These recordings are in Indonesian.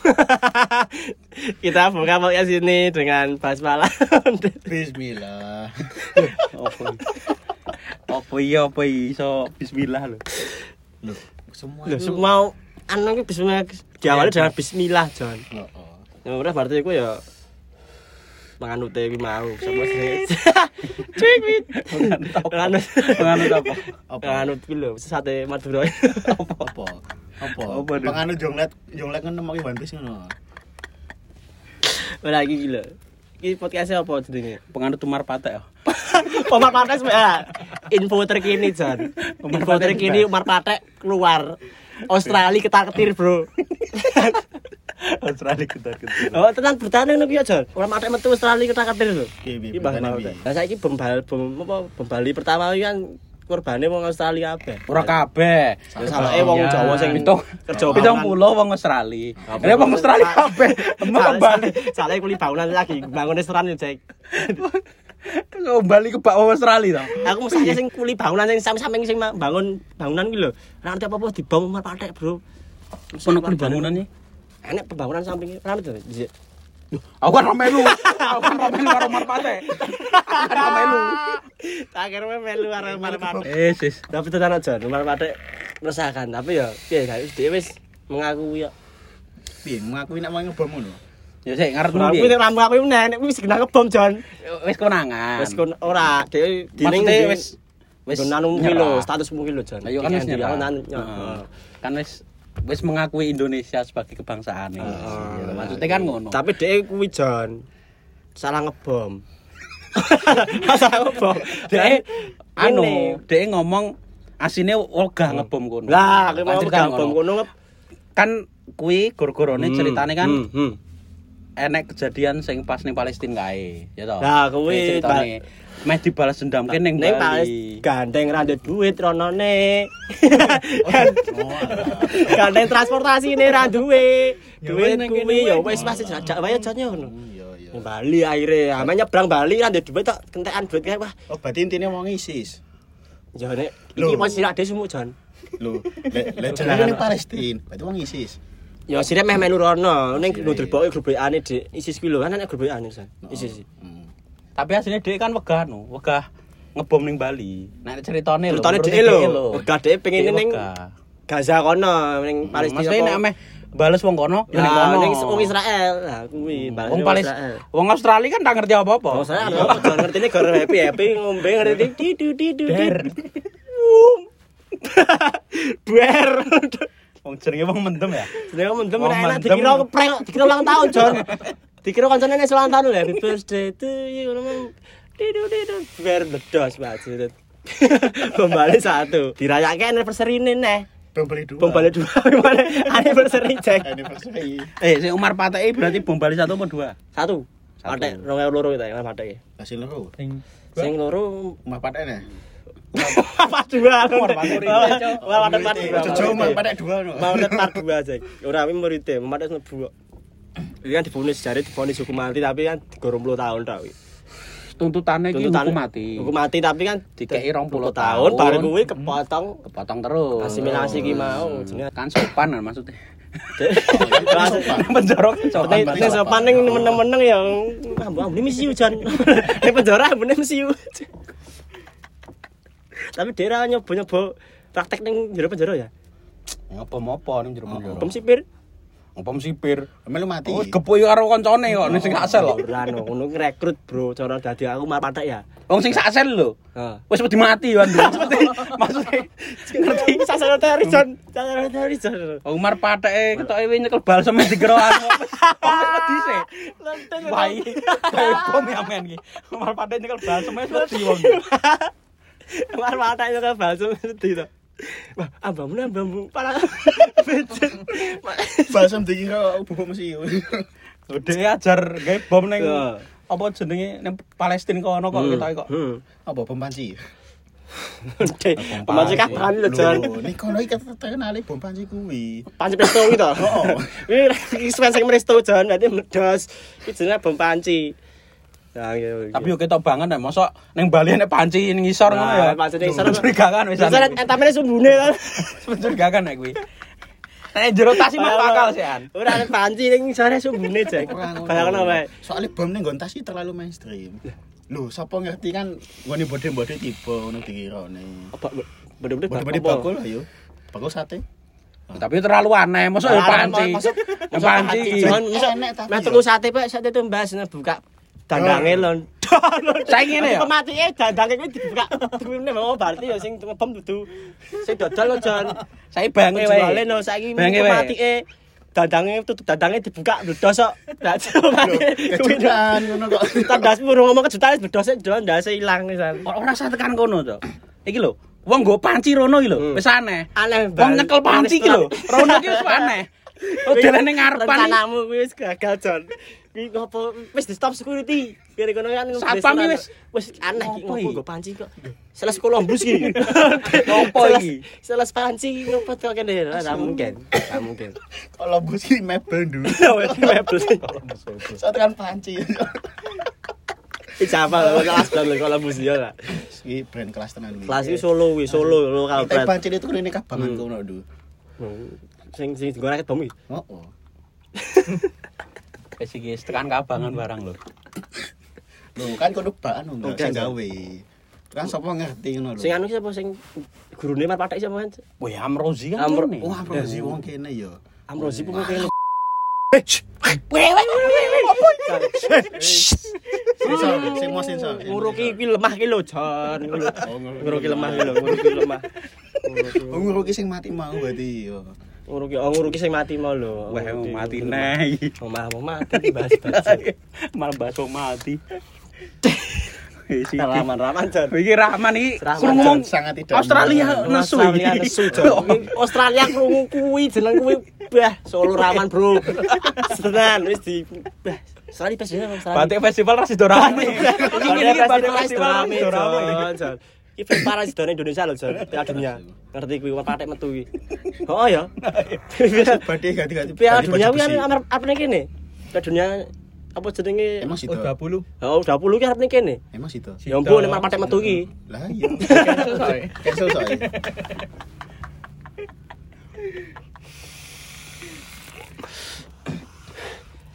Kita buka podcast ini dengan basmalah. Bismillah. Apa? Iya apa iso bismillah lho. Semua itu- semua anu bismillah diawali dengan bismillah, Jon. Oh. Ya berarti iku ya manganut iki mau. Sama sih. Cik wit. Manganut. Penganut apa? Iki lho, sate Madura. Apa? Apa? Apa? Apa, Duk? Penganu jonglet, jonglet kan nemaki One Piece ngono. Ora iki lho. Iki podcastnya apa jenenge? Penganut Umar Patek. ya? Umar Patek ya. Info terkini. Umar Info terkini Umar Patek keluar. Australia ketar-ketir, Bro. Australia ketar-ketir. Oh, tenang ki ya, Jon. Umar Patek metu Australia ketar-ketir lho. Piye, piye, Iki bahas bertahan, mau. piye? Lah saiki bom bal bom apa bom Bali pertama kan korbane wong Australia kabeh. Ora kabeh. Ya salahke wong Iya. Jawa sing pitung kerja pitung bangunan. puluh wong Australia. Apa? Ini wong Australia kabeh. Emang Salah- Bali. Salah kuli bangunan lagi, bangun restoran yo, Cek. Kok Bali ke Pak Australia to. Aku mesti sing kuli bangunan sing samping sing bangun bangunan ki lho. Ora ngerti apa-apa dibom Umar Patek, Bro. Kuli bangunan iki. Enek pembangunan sampingnya. Ora ngerti. Dhisik. Aku kan melu. Aku kan melu karo. Aku kan melu. Tak kira melu karo Umar Patek. Eh, sis. Tapi tenan aja, Umar Patek resahkan. Tapi ya piye guys, dia wis mengakui ya. Piye, mengakui nek mau ngebom ngono. Ya sik ngarepmu Ora kuwi nek ramu aku nek nek wis kena ngebom, Jon. Wis konangan. Wis kon ora, dhewe dining wis wis nanu nyerah. lho, status mungkin lho, Jon. Ayo kan wis heeh. Kan wis wis mengakui Indonesia sebagai kebangsaan ini. Heeh. Maksudnya kan ngono. Tapi dhewe kuwi Jon salah ngebom. salah ngebom. Dek anu, dek ngomong asine wegah ngebom kono. Lah, aku mau Kan ngebom kono. Kan kuwi gor-gorone Hmm, ceritane kan hmm, hmm. Enek kejadian sing pas ning Palestina kae, ya toh. Lah, kuwi, ceritane meh dibalas dendam ke ning Ning pas Bali. gandeng ra duit ronone. Gandeng transportasi ini ra duwe. Ya Duit ning kuwi ya wis pasti jajak wae jane ngono. Iya, iya. Ning Bali akhirnya, ame nyebrang Bali ra duit tak kentekan duit kae wah. Oh, berarti intinya mau ngisis. Jane Loh. iki posisi ade semua Jan. Lho, lek lek jenenge ning Palestina, berarti mau ngisis. Ya sire meh melu rono ning Iya, lu iya. delboke grup WA-ne Dik. ISIS kuwi lho kan ana grup WA-ne Jan. ISIS. Hmm. Tapi asline dek kan wegah no, wegah ngebom ning Bali. Nek ceritane lho. Ceritane dhek lho. Wegah dhewe pengen ning. Gaza kono ning Palestina. Maksudnya nek ameh bales wong kono, ya ning Nah, kono. ning wong Israel. Lah kuwi balas Wong Palis, wong Australia kan tak ngerti apa-apa. Oh, saya jangan ngerti ini gara happy happy ngombe ngerti di di di di Der. Ber. Wong jenenge wong mendem ya. Dia mendem Wong enak dikira prank dikira ulang tahun, Jon. Dikira kancane nek ulang tahun lho, happy birthday to you. ngono. Di di di di ber ledos banget. Kembali satu. Dirayake anniversary ini neh. Bom beli dua. Bom balik dua gimana? Anniversary cek. Anniversary. Eh, si Umar Pateki berarti bom Bali satu apa dua? Satu. Satu. Patek rong ewu loro kita yang patek. Hasil loro. Sing loro Umah patek ne. Part dua. Ada part dua. Jojo umah patek dua no. Mau lihat part dua aja. Ora kami muridnya, memakai mlebu. Ini kan difonis jari difonis hukum mati tapi kan 30 tahun tok. kuwi. Tuntutannya iki Tuntutan- hukum mati. Hukum mati tapi kan Dikei 20 tahun tahun. baru kuwi kepotong Kepotong terus. asimilasi ki mau jenenge. Kan sopan kan maksudnya. Penjara kan sopan. Nek nek sopan ning meneng-meneng ya ambu ambu misiu jan. Ning penjara ambune misiu. Tapi dia ra nyoba-nyoba praktek ning jero penjara ya. Ngopom-opo ning jero penjara. Pem sipir. Ngopom sipir. Melu mati. Oh, gepuy karo koncone kok ning sing aksel kok. Ora no, ngono rekrut, Bro. Cara dadi aku mal patek ya. Wong sing saksel lho. Wis wedi mati yo Maksudnya ngerti Jon. Sasana teori Jon. Umar pateke ketoke wis nyekel balsem digero anu. Wis wedi sih. Lenten. Wai. Kayak bom ya men iki. Umar pateke nyekel balsem wis wedi wong. Mar mata itu kan balsam sedih to. Wah, ambamu ambamu para becet. Balsam dikira bubuk mesiu. Udah ajar gawe bom ning Ya. apa jenenge ning Palestina kono kok ketoke kok. Hmm. Apa bom panci? Pemancing kapan lho Jon? Lho, Nek kono iki terkenal bom panci kuwi. Panci presto iki to. Ini iki sing presto Jon, berarti meledos. Iki jenenge bom panci. Nah, iya. Tapi yo ketok banget nek mosok ning Bali nek panci ning ngisor ngono ya. Nah, panci ning ngisor. Mencurigakan wis. Bisa entame sumbune kan. Mencurigakan nek kuwi. Nek jero tas iki masuk akal sih an. Ora ada panci ning sore sumbune, Jek. Bayangno wae. Soalnya bom ning nggon tas iki terlalu mainstream. Lho, sapa ngerti kan ngene bode-bode tipe ngono dikirane. Apa Bode-bode bakul ayo. Bakul sate. Tapi terlalu aneh, mosok ya panci. Masuk Yang panci. yo. tuku sate Pak, sate itu mbas buka dandange lho. Saiki ngene ya. Pematike dandange kuwi dibuka. Tukune mau berarti ya sing ngebom dudu sing dodol lho Jon. Saiki bange wae. no saiki pematike dandange tutup dandange dibuka bledos kok. Kejutan ngono kok. Tandas burung ngomong kejutan bledos Jon ndase ilang wisan. Ora usah tekan kono, Cok. Iki lho, wong nggo panci rono iki lho, Hmm. wis aneh. Aneh Wong nyekel panci iki lho, rono iki wis aneh. Oh, dalane ngarepan. Rencanamu kuwi wis gagal Jon. Kuwi ngopo wis di stop security. Kira kono kan Satpam wis- wis aneh iki Ngopo nggo panci kok. Seles Columbus iki. Ngopo iki? Seles panci ngopo kok kene ora mungkin. Ora mungkin. Kalau bus iki mebel dulu. Wes mebel. Tekan panci. Iki siapa lho kelas brand lho Columbus ya lah. Iki brand kelas tenan iki. Kelas iki Solo kuwi, Solo lokal brand. panci itu kene kabangan Hmm. kono dulu. Sing sing digoreng raket bom iki. Oh. oh. Wis iki tekan kabangan barang lho. Lho kan kono bakan lho, Oke, gawe. Kan sapa ngerti ngono lho. Sing anu siapa sing gurune mar patek siapa kan? Wih, Amrozi kan Amro-. Oh, Amrozi wong kene ya. Amrozi pun kene. Sensor, sing mau sensor. Nguruki ki lemah ki lho, Jon. Nguruki lemah ki lho, lemah. Oh, nguruki sing mati mau berarti yo. Nguruki oh nguruki sing mati mau lho. Wah, Nguruki- mati neh. lemah. Omah mau mati bahas-bahas. Malah bakso mati. Wis iki. Raman-raman Jon. Iki Rahman iki Rahman, sangat tidak Australia nesu Australia iki. Australia krungu kuwi jeneng kuwi bah Solo Raman, Bro. Tenan wis di bah Australia Australia. Batik festival ras dorame. Iki ngene iki batik festival ras rame, dorame. Jon, Jon. Iki film para sidone Indonesia lho, Jon. Piala dunia. Ngerti kuwi wong patek metu iki. Oh ya. Badhe ganti-ganti. Piala dunia kuwi kan apa nih kene? Piala dunia apa jenenge? Emang situ. Oh, 20 ki arep ning kene. Emang situ. Ya ampun, nek patek metu iki. Lah iya. Cancel soe. Cancel soe.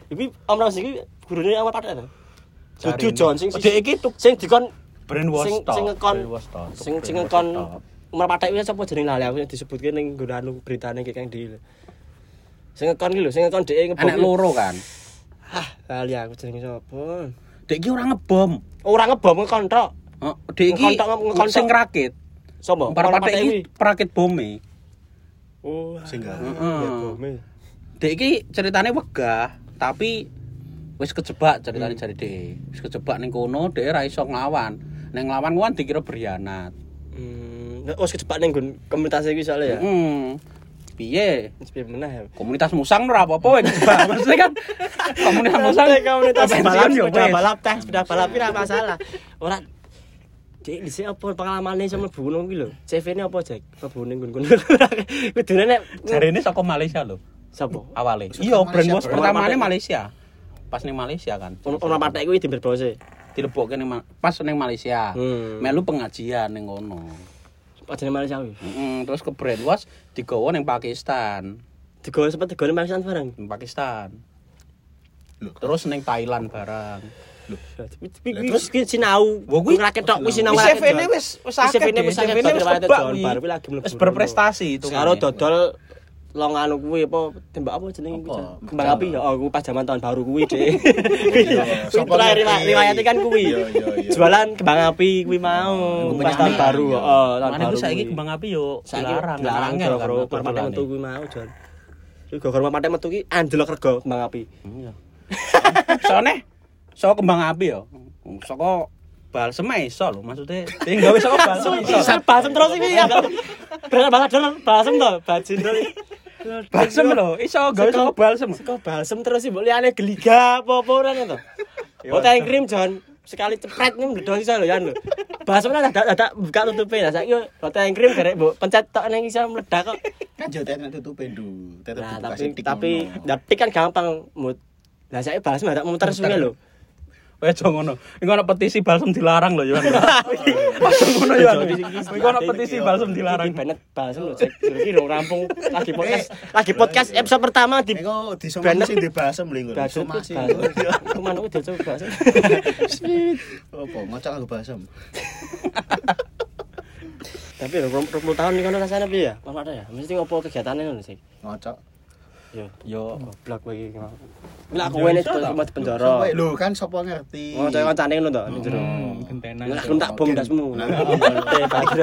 Iki Om Ros iki gurune awal patek to. Cari Dudu Jon sing sing dikon brand sing sing ngekon sing sing ngekon Wostok. umur patek kuwi sapa jeneng lali aku disebutke ning nggon anu beritane ki Kang Di. Sing ngekon ki lho, sing ngekon dhek ngebom. Anak loro kan. Hah, lali aku jenenge sapa? Dek iki ora ngebom. Ora ngebom ngekon tok. Oh, Dek iki ngekontok. sing rakit. Sopo? Para Ngekon patek iki perakit bome. Oh, Sing gak. Heeh. ya bome. Dek iki ceritane wegah, tapi wis kejebak ceritane jare dek. Wis kejebak ning kono, dek ra iso nglawan. Ning nglawan kuwi kan dikira berkhianat. Hmm, wis kecepak ning nggon komunitas iki soalnya ya. Heeh. Piye? Piye meneh ya. Komunitas musang ora apa-apa kejebak. Maksudnya kan komunitas musang komunitas balap ya sepeda wis. balap teh sepeda balap ora masalah. Ora Dik, dhisik apa pengalamane sama mlebu ngono kuwi lho. CV-ne apa, Jack? Mlebu ning nggon-nggon. Kudune nek Jarene saka Malaysia lho. sapa? Awale. Saka Iya, brand bos pertamane Malaysia. Pas ning Malaysia kan. Ono patek kuwi diberbose. Dilebokke ning pas ning Malaysia. Hmm. Melu pengajian ning kono. Pajane Malaysia. Heeh, terus ke brainwash digawa ning Pakistan. Digawe sempat digawe Malaysia bareng. Ning Pakistan. Loh. Terus ning Thailand barang. Kuwi terus ki sinau. Wah, kuwi- ngrakit tok kuwi sinau. Wis ngrakit, CV-ne wis wis akeh. CV-ne wis akeh, wis lagi berprestasi itu. Karo dodol long anu kuwi apa tembak apa jenenge kuwi? Kembang api ya. Oh, kuwi pas zaman tahun baru kuwi, Dik. Iya, Kuwi sapa terakhir ngerti? riwayatnya kan kuwi. Iya, iya, iya. Jualan kembang api kuwi mau pas tahun baru. iya. Oh, tahun Mana baru. saiki kuwi. kembang api yo dilarang, dilarang kan. permate dodolane. metu kuwi mau, Jon. Kuwi gara-gara permate metu ki anjlok rego kembang api. Iya. Soalnya saka kembang api yo. Saka balsem ae iso lho maksudnya. Tinggal wis saka balsem iso. Basem terus iki ya. Bener banget basem to, bajin to. Balsem lho, iso gawe saka balsem. Kok balsem terus sih, mbok liyane geliga apa-apa ora to. Oh, teh krim Jon. Sekali cepret nih mledos iso lho ya lho. Basem lah dadak dadak buka tutupe lah saiki teh krim derek mbok pencet tok ning iso meledak kok. Kan yo tetek tutupe ndu. Dibuka tapi tapi kan gampang mut. Lah saya basem ada muter sungai lho. Wes aja ngono. Iku ana petisi balsem dilarang lho, Yohan. Aja ngono ya. Iku ana petisi balsem dilarang. Bennett bahasa lo cek iki rampung lagi podcast lagi podcast episode pertama di Eko disomasi sing dibahas mlinggo. bahasa Somasi. ke mana udah coba bahasa Apa ngocok aku basem. tapi lho 20 tahun nih kan rasanya piye ya ada ya mesti ngopo kegiatannya ngono sih Ngocok. Yo Yo. goblok kowe iki Lah ini cuma di penjara. Lho kan sapa ngerti. Oh, cewek kancane ngono to, ning jero. gentenan. Lah tak bom dasmu. Pakir.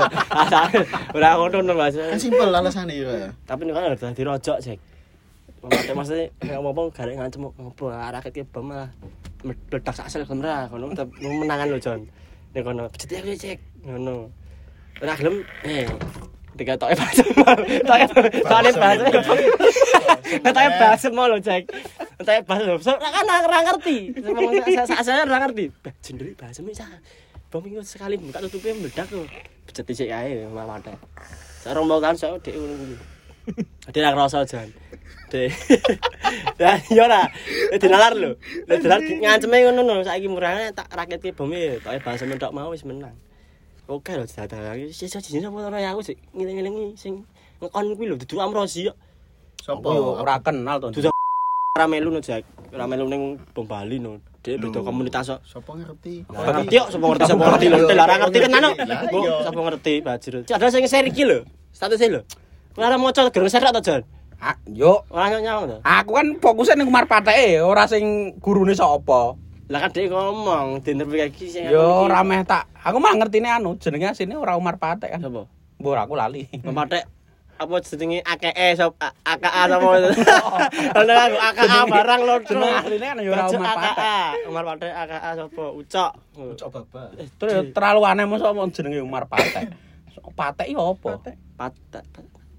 Ora ngono no, Mas. Kan simpel alasannya ya. Tapi ini kan udah dirojok, Cek. Mate maksudnya nggak ngomong garek ngancem ngopo arah ke bom malah meledak sak sel kamera kono tetep menangan lho Jon. Nek kono ya kowe, Cek. Ngono. Ora gelem eh Tiga toke bahasa Toke Toke bahasa Toke bahasa mau lho cek Toke bahasa lho So kan ora ngerti. Saya ora ngerti. Bah jendeli bahasa bisa Bom minggu sekali buka tutupnya meledak tuh Becet dicek aja malah ada Saya rombol tahun saya ngono Dia nggak rasa jan Dek. Ya iya lah. Dinalar lho. Dinalar ngancemnya ngono no Saiki murahnya tak raketke bomnya Toke bahasa mentok mau wis menang Oke lho dadah lagi sisa jinjin apa ora aku sik ngiling-ngilingi sing ngekon kuwi lho dudu Amrozi yo. Sapa? Ora kenal to. Dudu ora melu no Jak. Ora melu ning Bom Bali no. Dhek beda komunitas kok. Sapa ngerti? Ora ngerti kok sapa ngerti sapa ngerti lho. Ora ngerti tenan kok. Bu, iya. Sapa ngerti bajir. Ada sing share iki lho. Statusnya lho. Ora maca gerung share to Jon. Ah, yo. Ora nyawang to. Aku kan fokusnya ning Umar Pateke, ora sing gurune sapa. Lah kan dhek ngomong diinterpretasi sing Yo ora meh tak. Aku mah ngertine anu, jenenge asline ora Umar Patek kan. Sapa? Mbok aku lali. Mematek apa jenenge AKE sop AKA sapa ono aku AKA barang lho Jeneng asline kan ya ora Umar Patek. AKA Umar Patek AKA sapa Ucok Cocok baba. Terus yo terlalu aneh mosok mau jenenge Umar Patek. Patek yo apa? Patek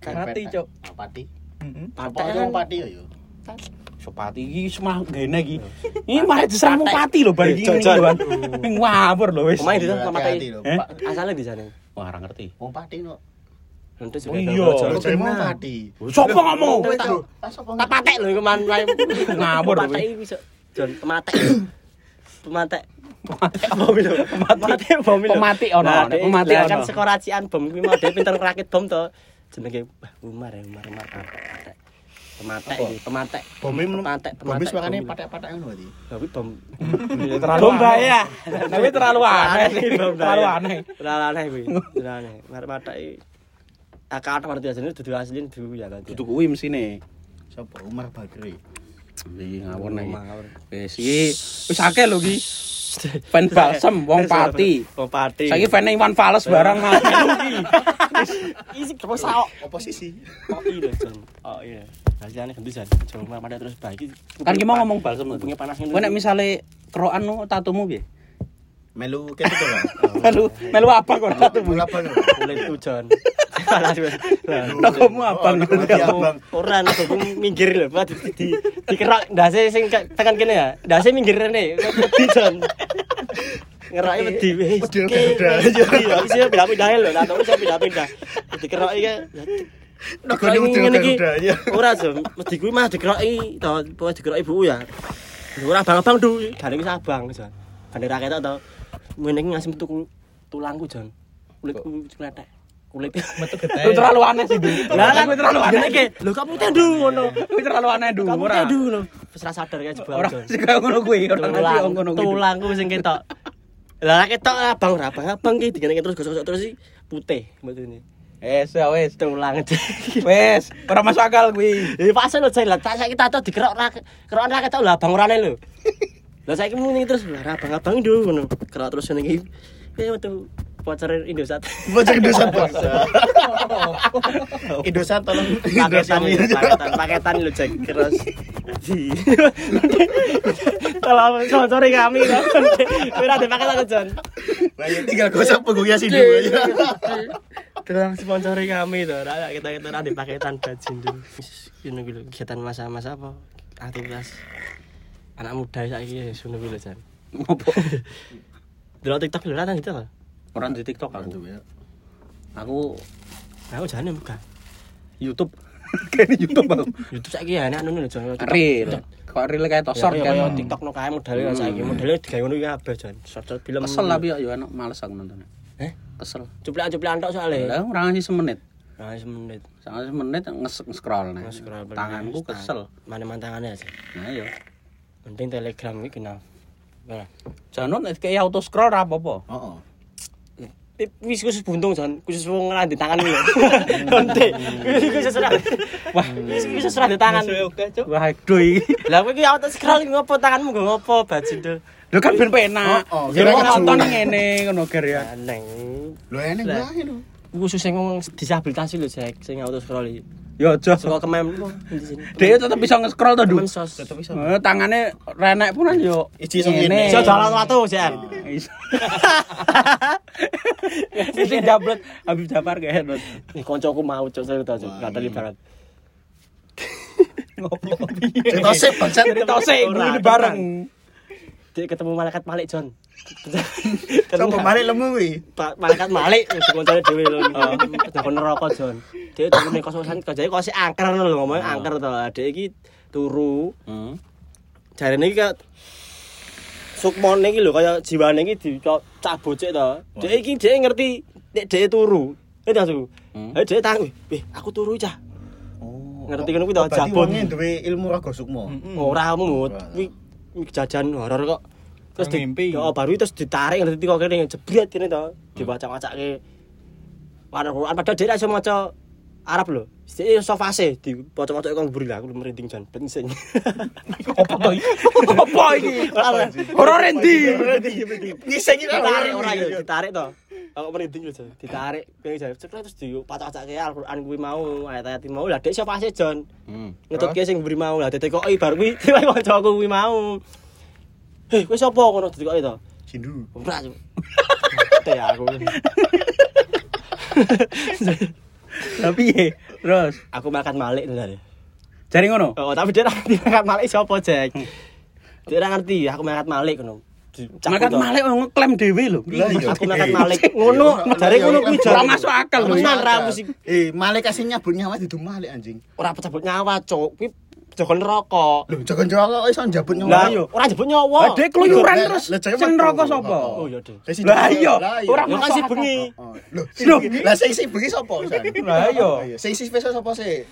Mati, Cuk. Pati. Heeh. Patek Patek kan pati ya yo. Sepati iki semah gene iki. Iki mah diserang pati lho bar iki lho. Ping ngawur lho wis. Omae di Hati-hati Mamatek lho, Eh? Pak. asale di sana Wah, ora ngerti. Wong pati no. Nanti Oh, iya. Lho ben wong pati. Sopo ngomong? Tak- patek lho iku man Ngawur lho, Patek iki bisa Jon pematek pematek bom itu pemati bom itu Pemati ono, Nah, nek dek- pemati lah ono. kan sekoracian bom kuwi mau pinter ngerakit bom to jenenge Umar ya Umar Umar Apa? iki pematek Bome pematek Bome suarane bom. patek-patek ngono berarti. Tapi bom terlalu Bom aneh. bahaya. Tapi terlalu aneh Terlalu aneh. terlalu aneh kuwi terlalu aneh Mar patek iki akar berarti asline dudu asli dudu ya kan Dudu kuwi mesine. Sapa? Umar Bakri. Iki ngawur nek. Ngawur. Wis iki wis akeh lho iki. Fan balsem wong pati. wong pati Saiki fan Iwan Fals barang mah iki. Isi terus saok Oposisi. oh iya Jon oh iya hasilnya ganti Jon coba pada terus baik Kan ki mau ngomong balsem lho. Kupingnya panas ngene. Kowe nek misale kerokan nu tatumu piye? Melu ketu to kan? Melu melu apa kok tatumu? Melu apa? kulit tuh Jon Salah sih. Lah, Tokomu abang. Oh, abang. Ora nek aku minggir lho, Pak di di dikerok ndase sing tekan kene ya. Ndase minggir rene, wedi Jon. Ngeroki wedi wis. Wedi pindah-pindah. Iya, wis ya pindah-pindah lho, tak tahu pindah-pindah. Dikeroki ke. Negone wedi ngene iki. udah-udah, ya. Ora Jon, mesti kuwi mah dikeroki to, pokoke dikeroki ibu ya. Ora abang-abang du, gane wis abang Jon. Gane ra ketok to. Ngene iki ngasih metu tulangku Jon. Kulitku kletek. Kulit Metu Lu terlalu aneh sih, Du. Lah kan Kowe terlalu aneh. iki. Lho kok putih ndu ngono. Kowe terlalu aneh, Du. Ora. ndu ngono. Wis ra sadar kae jebak. Ora sing kaya ngono kuwi, ora ngerti Tulang, ngono kuwi. Du. tulangku sing ketok. Lah ra ketok abang ora abang abang ki digene terus gosok-gosok terus iki putih betulnya. Wes, ya wes. Tulang. Wes, ora masuk akal kuwi. Eh pas lho jai lah tak saiki tato dikerok ra kerokan ra ketok lah abang orane lho. Lah saiki muni terus lah ra abang-abang ndu ngono. Kerok terus ngene iki. Piye metu voucher Indosat. Bocah Indosat. Indosat tolong. Paketan ini, paketan paketan lu cek terus kalau sponsori kami kan kira di paketan tuh John Lah ya tinggal gosok punggungnya si dua ya. terus sponsori kami tuh raya kita kita ada di paketan bajin tuh ini gitu kegiatan masa-masa apa? Aktivitas anak muda saya ini sudah gitu John Ngopo? dulu TikTok dulu rata gitu loh Ora di TikTok aku. ya. Aku aku jangan bukan YouTube. Kayak YouTube aku. YouTube saiki ya enak ngono lho Jon. Real. Kok real kayak tosor Short kan kan. TikTok no kae modele saiki modele digawe ngono iki kabeh Jon. Short-short film. Kesel tapi yo enak males aku nontonnya. Eh? Kesel. Cuplikan-cuplikan tok soalnya. Lah ora ngasih semenit. Nah, semenit. Sangat semenit nge-scroll nih. Scroll balik. Tanganku kesel. Mana mantangannya aja. Nah yo. Penting Telegram iki kenal. Nah, Jangan nek kayak auto scroll ra apa-apa. Heeh. Wis khusus buntung Jon, khusus wong ngelan di tangan lho. Konte. Khusus ora. Wah, khusus ora di tangan. Wah, doi. Lah kowe iki auto scroll ngopo tanganmu nggo ngopo bajindu. Lho kan ben penak. Oh, oh, Kira kira-kira nonton ngene ngono ger ya. Aneng. Lho Lah. wae lho. Khusus sing ngomong disabilitas lho Jack, sing auto scroll iki. Yo aja. Saka kemem di sini. Dia tetep bisa nge-scroll to, Du. Mensos. Tetep iso. Eh, Tangannya renek pun yo. Iji iso ngene. Iso jalan watu. Iso. Sing jabret Habib Jafar kayak head. Nih koncoku mau cok saya tahu cok, Wah, gateli iya. banget. Ngopo Cerita sih bangsat. Cerita sih Ora, ini bareng. Dia ketemu malaikat Malik John. Sopo mari lemu kuwi. Malaikat Malik wis koncone dhewe lho. Udah neraka John. Dia turun ning kos-kosan kerjane kok sik angker lho ngomongnya angker to. Dhek iki turu. Hmm. Jarene iki kayak Sukmon iki lho kaya jiwane iki dicak bocek to. Dhek iki dhek ngerti nek dhek turu. Maksudku? Hmm. Eh dhek tang, "Wih, aku turu cah." Oh. Ngerti ngono kuwi to, Berarti jabon. wonge duwe ilmu raga sukma. Ora mut. Kuwi jajan horor kok. Terus di, Mimpi. oh, baru itu terus ditarik ngerti kok kene jebret kene to. Dibaca-bacake. Warna Quran padahal dia iso maca Arab lho. Sik iso fase dibaca-baca kok mburi lah aku merinding jan penting. Apa to iki? Apa iki? Horor endi? Ngising iki Ditarik ora ya, ditarik to. Aku merinding lho, Jon. Ditarik pengen jare cepet terus dibaca-bacake Al-Qur'an kuwi mau, ayat-ayat mau. Lah dek iso fase Jon. Hmm. ngetutke sing mburi mau lah ditekoki bar kuwi kancaku kuwi mau heh kowe sapa ngono ditekoki to Sindu. ora teh aku Tapi ye, terus aku makan malik dari cari ngono. oh tapi dia ngerti makan malik sapa Jack? Dia ora ngerti aku makan malik ngono. Makan malik ngeklaim dhewe lho. Lah, iya. aku makan malik. Ngono. Jare ngono kuwi Ora masuk akal lho. Tenan ra musik Eh, malik kasih nyabut nyawa di malik anjing. ora pecabut nyawa cuk. Kuwi jaga neraka Lho, jagon jawa kok iso njabut nyawa. lah yo ora jebut nyawa Lah dek keluyuran Lah, terus lah, sing neraka sapa? oh iya deh Lah, sing Lah iya, lah iya. ora yo kan si bengi Oh, Lho, lah sing sing bengi sapa? Lah iya. Oh, Sing sing spesial sapa sih?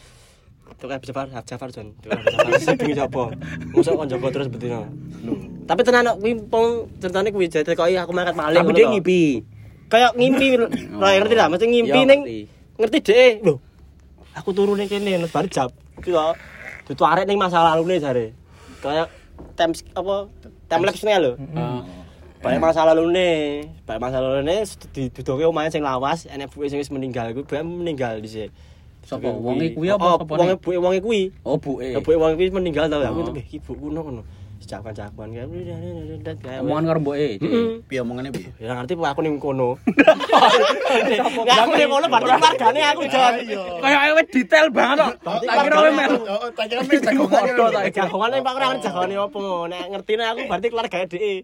Tukar Jafar, Jafar Jon. Sing bengi sapa? Mosok kon jaga terus betina. Tapi tenan kok kuwi pong ceritane kuwi jate kok aku mangkat maling Tapi dia ngipi. Kayak ngimpi lho. ngerti lah, mesti ngimpi Yo, ning ngerti. dhek. Lho. Aku turu ning kene bar jam. Iki Dutu arek ning masa lalu ne jare. Kayak tem apa tem lapis lho. Heeh. masa lalu ne, bae masa lalu ne didudoke omahe sing lawas, enek buke sing wis meninggal kuwi bae meninggal dhisik. Sapa wonge kuwi apa sapa? Oh, wonge buke wonge kuwi. Oh, buke. Buke wong kuwi meninggal tau oh. ya, kuwi ibuku ngono ngono. Jagoan-jagoan kayak Omongan karo mboke. Piye omongane piye? Ya ngerti aku ning kono. Ya aku ning kono berarti keluargane aku Jon. Kayak wis detail banget kok. Tak kira kowe melu. Tak kira melu jagongan. Tak Jagoan Pak ora ngerti jagone opo. Nek ngertine aku berarti keluargane dhek.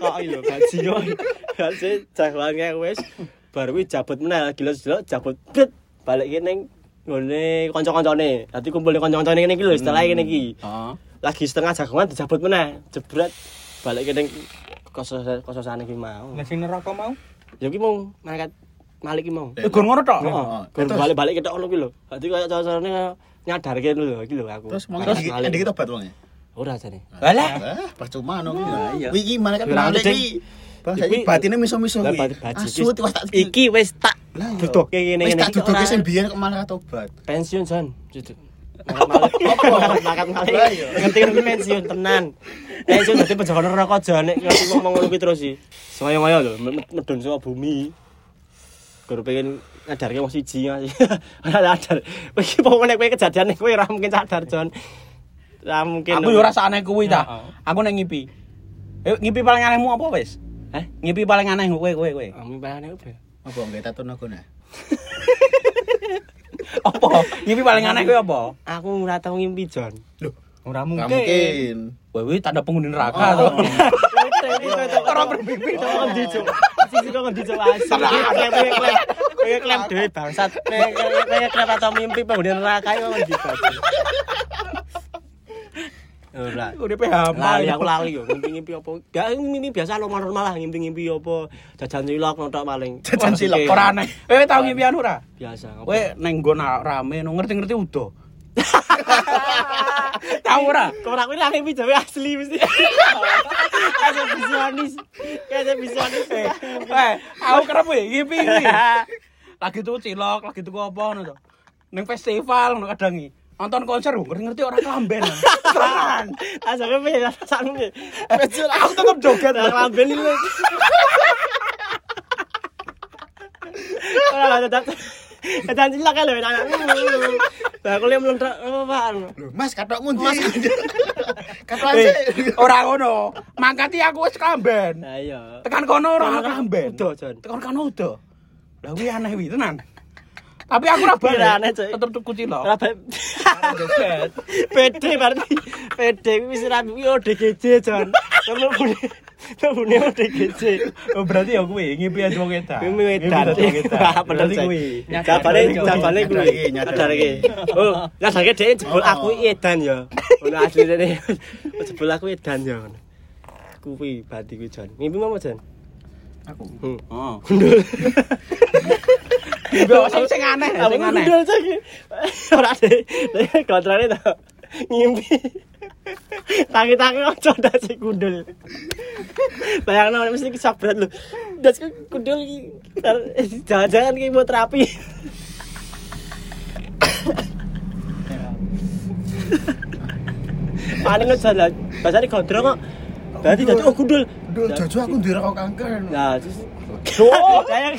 Kok iya gaji yo. Gaji jagoan kayak wis baru kuwi jabut meneh gila-gila jabut bret balik ning ngene kanca-kancane. Dadi kumpul kanca-kancane ngene iki lho istilah ngene iki. Heeh. Lagi setengah jagongan dijabut meneh, jebret balik ki ning kosos kososane ki mau. Nek sing neraka mau Ya ki mau malaikat Malik ki mau. Eh, gon ngono tok. Heeh. Gur balik-balik ketok ngono ki lho. Dadi kaya cara-carane nyadarke lho iki lho aku. Terus Malaikat Malik. dikit tobat wonge. Ora jane. Alah. Ah, percuma no. Lah, iya. Iki mana Lah, malik iki. Bang, Iki- saiki batine miso-miso kuwi. Asu tiwas tak Iki wis tak iya. duduhke ngene Wis tak iki ora. sing biyen kok malah tobat. pensiun Jon. Jujur. Malik. Malaikat Malik. Iya. Ngerti kan kuwi pensiun tenan. Pensiun dadi penjaga neraka Jon nek ngerti ngomong ngono terus sih. Soyo-ngoyo lho med- medun saka bumi. Guru pengen ngadarke wong siji Mas. Ora sadar. Kowe iki pokoknya kowe kejadian kowe ora mungkin sadar Jon. Ora mungkin. Aku yo rasane kuwi ta. Aku nek ngipi. Eh ngipi paling anehmu apa wis? Eh? Ngipi paling aneh kowe kowe kowe. Kamu bayane apa? ya? Apa nggak nago nah? Apa? Ngipi paling aneh kowe apa? Aku ora tau ngimpi Jon. ora Nggak mungkin. mungkin. Wewe tanda penghuni neraka to. Ora bermimpi to ngendi cuk. Sisi kok ngendi cuk asu. Kayak klaim dhewe bangsat. Kayak klaim atau mimpi penghuni neraka iku ndi bajing. Ora. Uripe hampa. Lali aku lali yo ngimpi-ngimpi apa? Gak mimpi biasa normal-normal lah ngimpi-ngimpi apa jajan cilok notok paling. Jajan cilok. Ora aneh. Kowe tau ngimpian ora? biasa. Kowe neng nggon rame ngerti-ngerti udo. Tau ora? Kok ora kuwi lah ngimpi jawe asli mesti. Kayak visualis. Kayak visualis. Eh, aku kerep ngimpi kuwi. Lagi tuku cilok, lagi tuku apa ngono to. Ning festival ngono kadang iki. Nonton konser ngerti-ngerti ora kelamben. Tenan. Asale piye rasane piye? Aku tetep joget. Ora lamben iki. lho. Ora ada tak. Jajan cilok lho anak. Lah aku lihat mlentok apaan? Mas katokmu ndi? Katokan Eh, sih. ora ngono. Mangkati aku wis kelamben. Lah iya. Tekan kono ora ono kelamben. Udo, Jon. Tekan kono udo. Lah kuwi aneh kuwi tenan. Tapi aku ora Cuk. Tetep tuku cilok. Ora joget. PD berarti PD wis ra kuwi ODGJ Jon. Punya punya ODGJ. Oh berarti ya kuwi ngimpi aja wong edan. Wedan. Wah, bener kuwi. Jabane jabane kuwi. nyadar iki. Oh, nyadar iki dhek jebul aku edan ya. Ono asli dene. Jebul aku edan ya. Kuwi berarti kuwi Jon. Mimpi mau Jon? Aku. Oh. Gundul. Gundul sing sing aneh, Aku sing aneh. Gundul Cek. Ora deh. Kontrane to. Ngimpi. Tangi-tangi ojo ndak sing gundul. Bayangno mesti kisah berat lho. Das gundul iki jangan-jangan mau terapi. Paling ngejalan. Bahasane gondrong kok. Berarti dadi oh gundul. Aduh, jojo aku ndira kok kanker. Nah, terus Oh, saya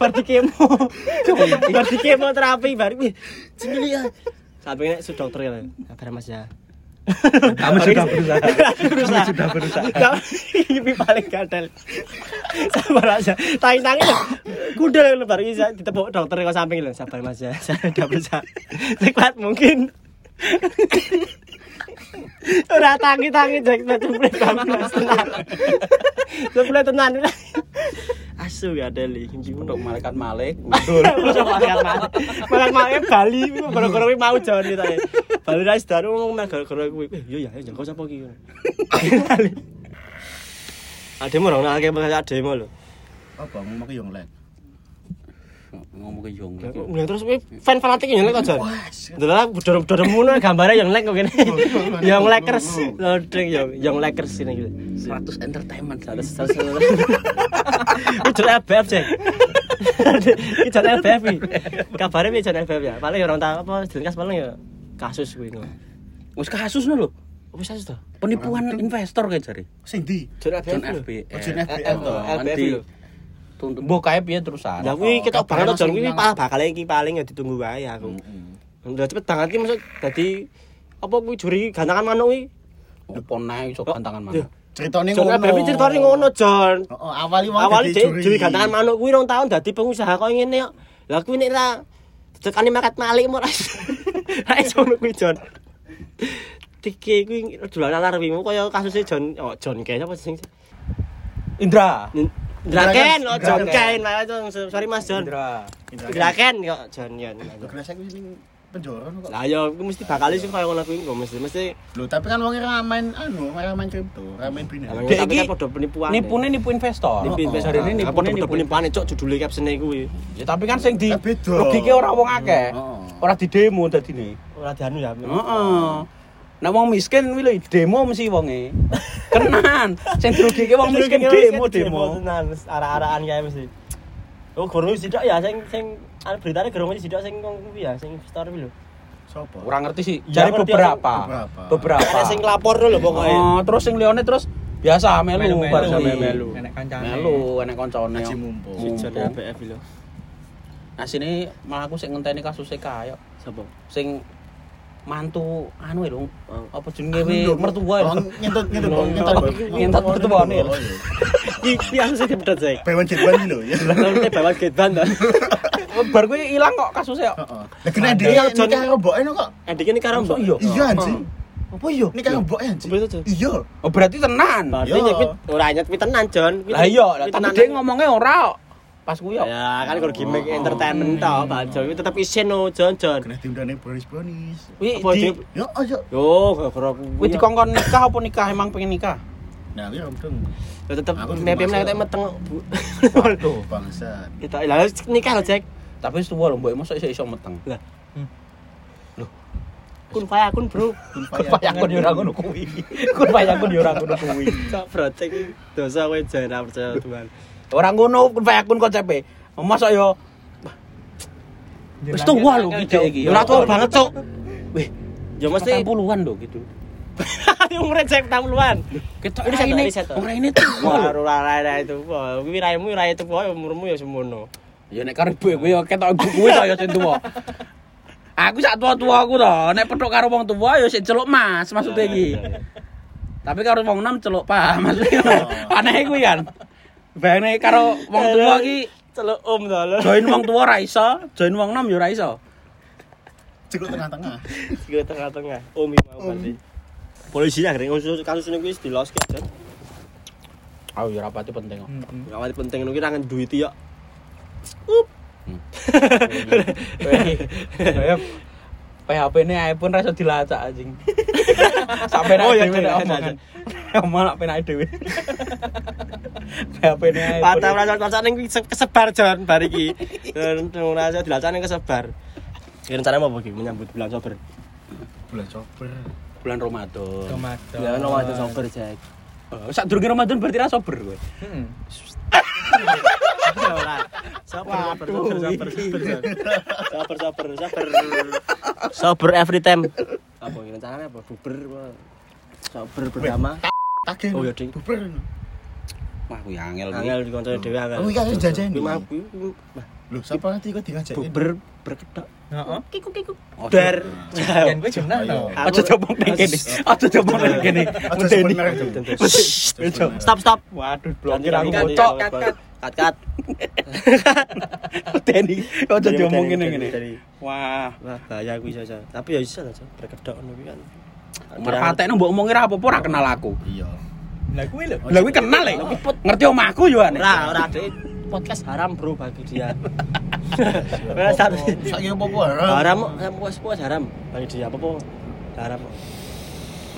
berarti kemo. Berarti kemo terapi baru wih. Sini lihat. Sampai nek sudah dokter ya. Kabar Mas ya. Kamu sudah berusaha. Kamu sudah berusaha. Ini paling gadal. Sabar aja. Tangi-tangi lho. Kudel lho baru bisa ditepuk dokter kok samping lho. Sabar Mas ya. Saya udah berusaha. Sekuat mungkin. Ora tangi-tangi jek cepet banget tenan. Cepet tenan. Asu ya Deli. Untuk malaikat Malik. Malah malah Bali gara-gara kuwi mau jalan kita. Bali ra sedar ngomong meh gara-gara kuwi. Eh yo ya jangan sapa iki. Ademu ora nake masa ademu lho. Apa ngomong yang lain? Ngomong ke Yong. Mulai terus kuwi fan fanatik yang lek aja. Ndelok budor-budor mono gambarnya yang lek kok kene. Yang lekers. Loading yang yang lekers ini gitu. 100 entertainment. Harus harus. Itu LBF, Cek. Iki jan LBF iki. Kabare piye jan LBF ya? Paling orang tahu apa jelas paling ya kasus kuwi ngono. Wis kasus lho. Wis kasus to. Penipuan investor kayak jari. Sing ndi? Jan LBF. Oh, eh, LBF nanti lho. Tuntut. Mbok kae piye terusan? Ya kuwi Oh, kita banget Jon langsung kuwi bakal iki paling ya ditunggu wae aku. Udah cepet banget iki maksud dadi apa kuwi juri gantangan manuk kuwi. Opo nae iso gantangan Ya. mana? Ceritane Jon ngono. LBF ceritane ngono, Jon. Oh, awali Awalnya dadi juri, juri gantangan manuk kuwi rong tahun dadi pengusaha kok ngene kok. Lah kuwi nek ra tekani makat malik mo ra iso. Ngono kuwi Jon. Tiki kuwi dolan alar kuwi kaya kasusnya Jon oh Jon Ken apa sing Indra. Indra Ken, oh. Ken, Mas, sorry Mas Jon. Indra. Indra Ken kok Jon Yon. Wis ning penjara kok. Lah yo kuwi mesti bakal sih kaya ngono kuwi kok mesti mesti Lho, tapi kan wong ora main anu, ora main kripto, ora main binary. Dek tapi iki kan padha penipuan. Nipune nipu investor. Nipu investor ini padha nipu. penipuan cok judule captione kuwi. Ya tapi kan sing di rugike ora wong akeh. Ora di demo dadine. Ora dianu ya. Heeh. Nek wong miskin kuwi demo mesti wonge. Kenan. Sing dirugike wong miskin demo demo. tenan arah-arahan kae mesti. Oh, guru sidak ya sing sing anu beritane guru sidak sing ngomong kuwi ya sing investor kuwi lho. Sopo? Ora ngerti sih. Ya, Jari ngerti beberapa. Beberapa. Ada sing lapor lho pokoknya. Oh, terus sing liyane terus biasa melu bar Melu. melu. Enek kancane. Melu enek koncone. Haji mumpung. Si Jon Mumpung. LBF lho. Nah sini malah aku sing ngenteni kasusnya kaya Sopo? sing mantu anu lho Oh. apa jenenge we mertua Oh, lho. ngentut ngentut Oh, ngentut. ngentut mertuane. Oh, iya. Iki aku sing dipedhot sik. Bewan iki lho ya. Bawa getban to. Bar kuwi ilang kok kasusnya. Heeh. Lah kena dia Iya, Jon. karo mboke kok. Edik ini karo mbok. Iya. Iya anjing. Apa iya? Nikah itu, Jon? Iya. Oh berarti tenan. Berarti Iya. nyepit ora nyepit tenan, Jon. Lah iya, tapi dia ngomongnya ora. Pas kuwi yo. Ya kan kalau gimmick entertainment tau, Pak Jo. Itu tetep isin no, Jon Jon. Kena diundang bonis-bonis. Kuwi Apa di di Yo ayo. Yo, gara-gara kuwi. kuwi dikongkon nikah apa nikah emang pengen nikah? Nah, aku dong. Ya tetep Aku mepem masuk. nek meteng. Bu. Waduh, bangsat. Kita lah nikah lo, Jack. Tapi wis tuwa lho, mbok mosok iso iso meteng. Lah. Kun faya kun, Bro. Kun payakun yo ora ngono kuwi. Kun payakun yo ora ngono kuwi. Kok brotek iki dosa kowe jan percaya Tuhan. Ora ngono kun payakun konsepe. Mosok yo wis tuwa lho iki Dek, iki. Ora tua banget, Cuk. Wih, Ya mesti puluhan lho gitu. Jack 60-an. Ketok Ini seto, ini, ini ora ini tuwa lho. Baru lara itu. Kuwi raimu rai itu umurmu ya semono. Ya nek karo ibu kuwi yo ketok ibu to ya sing tuwa. Aku sak tua-tua aku to, nek petuk karo wong tuwa ya sik celuk Mas maksudnya iki. Tapi karo wong enom celuk Pak, maksudnya ngono. Aneh kuwi kan. Bayangane karo wong tuwa iki Celuk om to lho. join wong tuwa ra iso, join wong enom ya ora iso. Cekluk tengah-tengah. Iki tengah-tengah. Umi mau berarti. Polisi akhirnya kasus kasus ini wis dilos ke Jon. Oh ya rapati penting kok. Gak mati penting nuki rangan duit ya. Kayak PHP ini iPhone ra iso dilacak anjing. Sampai Oh, iya, iya, iya, omongan. Malah penak dhewe. PHP ini iPhone. Patah rasa rasa ning kesebar Jon bar iki. Dan rasa dilacane kesebar. Kira rencana mau iki menyambut bulan sober. Bulan coper. bulan Ramadan. Ya ono wae sober Jack. Oh, Sak durunge Ramadan berarti ra sober kowe. Heeh. Ora. Sober sober sober sober sober. Sober sober sober. Sober every time. Apa iki rencananya apa? Buber apa? Sober bersama. Kage. Oh, iya, Ding. Buber. Wah, kuwi angel kuwi. Angel di koncone dhewe angel. Oh, iya. Kuwi mah kuwi mah Loh, siapa nanti kok berkedok. Heeh. Kiku kiku. Oh, Dar. Yen kowe jeneng Ayo. to. Aja coba ning kene. Aja coba ning kene. Itu. Stop stop. Waduh, blokir aku bocok. kat, kat. Kat kat. Deni, aja dari- ngene. dari- Wah, Wah, bahaya kuwi saja. Tapi ya bisa aja berkedok ngono kuwi kan. Merpatekno mbok omongi ra apa-apa ora kenal aku. Iya. Lah kuwi lho. Lah kuwi kenal ya. Ngerti omahku yo aneh. Ora, ora Dek. podcast haram bro bagi dia. Ora satu. Saiki apa-apa haram. Haram, haram puas puas haram bagi dia apa haram.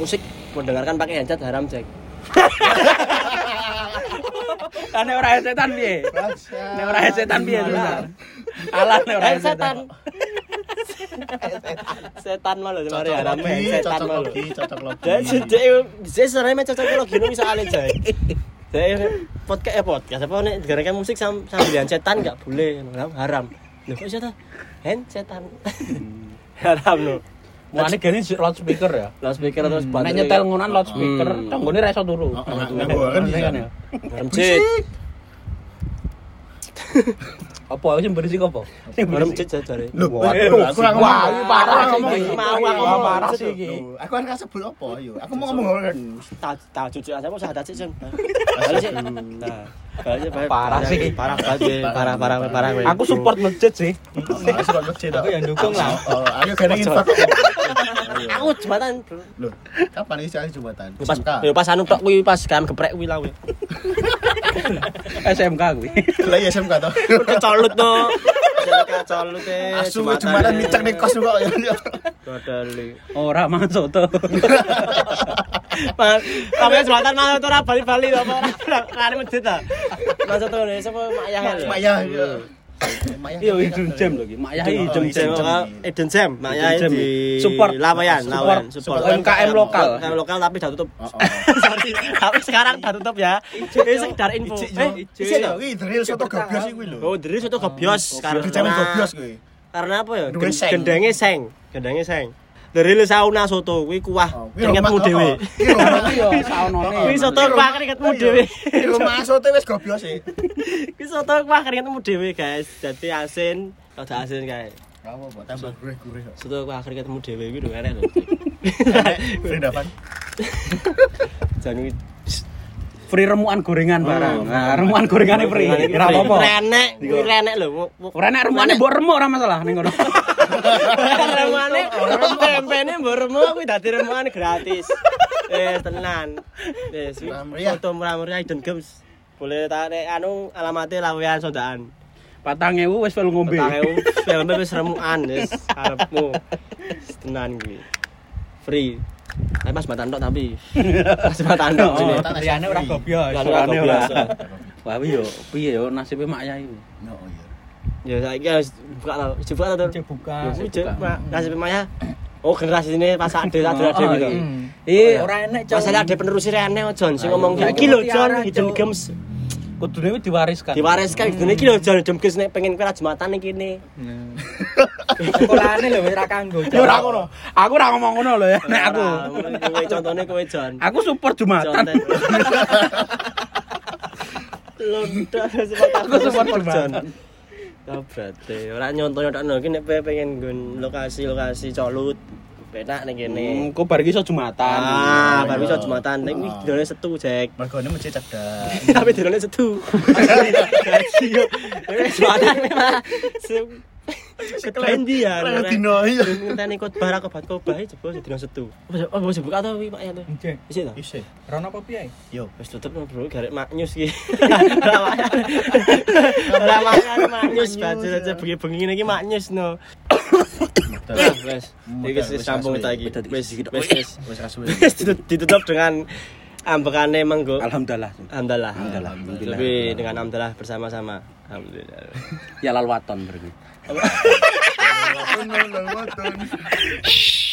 Musik mendengarkan pakai headset haram cek. Ane ora setan piye? Nek ora setan piye? Alah nek ora setan. Setan malu mari haram Cocok setan cocok malu. logi, cocok logi. Dan sejak saya sebenarnya cocok lagi nih misalnya cek. Saya podcast eh podcast apa nih gara musik sam sambilan setan nggak boleh haram. Loh kok setan? Hen setan. haram loh. Mulane gene loudspeaker ya. Loudspeaker terus Nek nyetel ngonan loudspeaker, Hmm. tanggone ra iso turu. Oh, oh, nah, gua kan ya. Haram cek. Apa sing berisik apa? Sing berisik. cek jare. Loh, Waduh, aku ora wah, ngomong. ini parah ngomong. iki. Mau, aku mau. parah sih iki. Aku kan gak sebut apa yo. Aku mau ngomong orang. Tak tak cuci aja mau sahadat sih. Nah. Parah sih. Parah banget. Parah parah parah. Aku support masjid sih. Aku. Aku yang dukung lah. Oh, ayo kene infak. Aku jembatan, Bro. Loh, kapan iki saya jembatan? Pas pas anu tok kuwi pas kan geprek kuwi lah. SMK kuwi. Lah iya SMK to. Kecolut to. Kecolut e. Asu jembatan micak ning kos kok. Godali. Ora mangan soto. Sampai jembatan mana tuh ora bali-bali to apa ora ora masjid ta. Masuk tuh nih sapa mak Yahya lho. Mak Yah. Mak Yah. Iya, jam lho iki. Mak Yah Eden jam. Jam, Eden Jam, Mak Jam. di Support. Lawayan. Lawayan, support. UMKM lokal. UMKM lokal tapi udah tutup. Oh, oh. Sorry, tapi sekarang udah tutup ya. Ini sekedar info. Eh, to? Iki drill soto gobios iki lho. Oh, sekarang. Dijamin gobios kuwi. Karena apa ya? Gendenge seng, gendenge seng. Dari lu sauna soto, kuwi kuah Oh, keringetmu dhewe. oh, oh. Iki Iya, saonone. Kuwi soto kuah keringetmu dhewe. Rumah sote wis gobios e. Kuwi soto kuah keringetmu dhewe, guys. Jadi asin, rada asin kae. Apa apa tambah gurih-gurih. Soto kuah keringetmu dhewe kuwi lho enak lho. Free dapat. Jan kuwi Free remukan gorengan barang. Nah, remukan gorengane free. Ora apa-apa. Renek, kuwi renek lho. Ora nek remukane mbok remuk ora masalah ning ngono. Remane tempene mbok remo kuwi dadi remane gratis. Eh tenan. Wis meriah. foto murah-meriah hidden games. Boleh tak nek anu alamatnya lawean sondaan. Patang ewu wis fel ngombe. Petang ewu filmnya wis remukan wis karepmu. Wis Tenan kuwi. Free. Tapi pas batan tok tapi. Pas batan tok Oh, Liyane ora gobios. Kan Suarane ora biasa. Wah, yo piye yo nasibe mak yai. No, iya. Ya saiki harus buka tau. Coba tau. Cek buka. Ya. Kasih pemaya. Oh generasi ini pas ade ade Oh, gitu. iya. Hmm. Iya. Ora enek, Cuk. Masalah ada penerus rene oh, John sing Ayo. ngomong Ya, iki lho John hidden gems Kudune wis diwariskan. diwariskan iki iki lho John hidden gems nek pengen kira jumatan iki kene. Sekolahane lho wis ra kanggo. Yo ora ngono. Aku ora ngomong ngono lho ya. Nek aku. kowe contone kowe John. Aku support Jumatan. Aku support John. Jumatan. Oh, ora nyontoh-nyontokno iki nek pengen nggon lokasi-lokasi colut. Penak ning kene. Hmm, kok bar iki iso Jumatan. Ah, baru iso jumatan. Nek iki dene setu, Jek. Mergone mesti cedak. Tapi dene setu. Jumatan memang. Sekelain dia. Rene dino iya. Ngenteni khotbah ra kobat khotbah jebul dino setu. Oh, wis buka to wi Pak ya to. Wis to. Isih. Rono apa piye? Yo. Wis tutup no, bro, garek maknyus iki. Ora makan maknyus baju aja bengi-bengi iki maknyus no. Nah, wes. Iki wis sambung ta iki. Wis wis wis. Wis ditutup- dengan ambekane menggo. Alhamdulillah. Alhamdulillah. Alhamdulillah. Tapi dengan alhamdulillah bersama-sama. Alhamdulillah. Ya lalwaton berarti. al batón, no.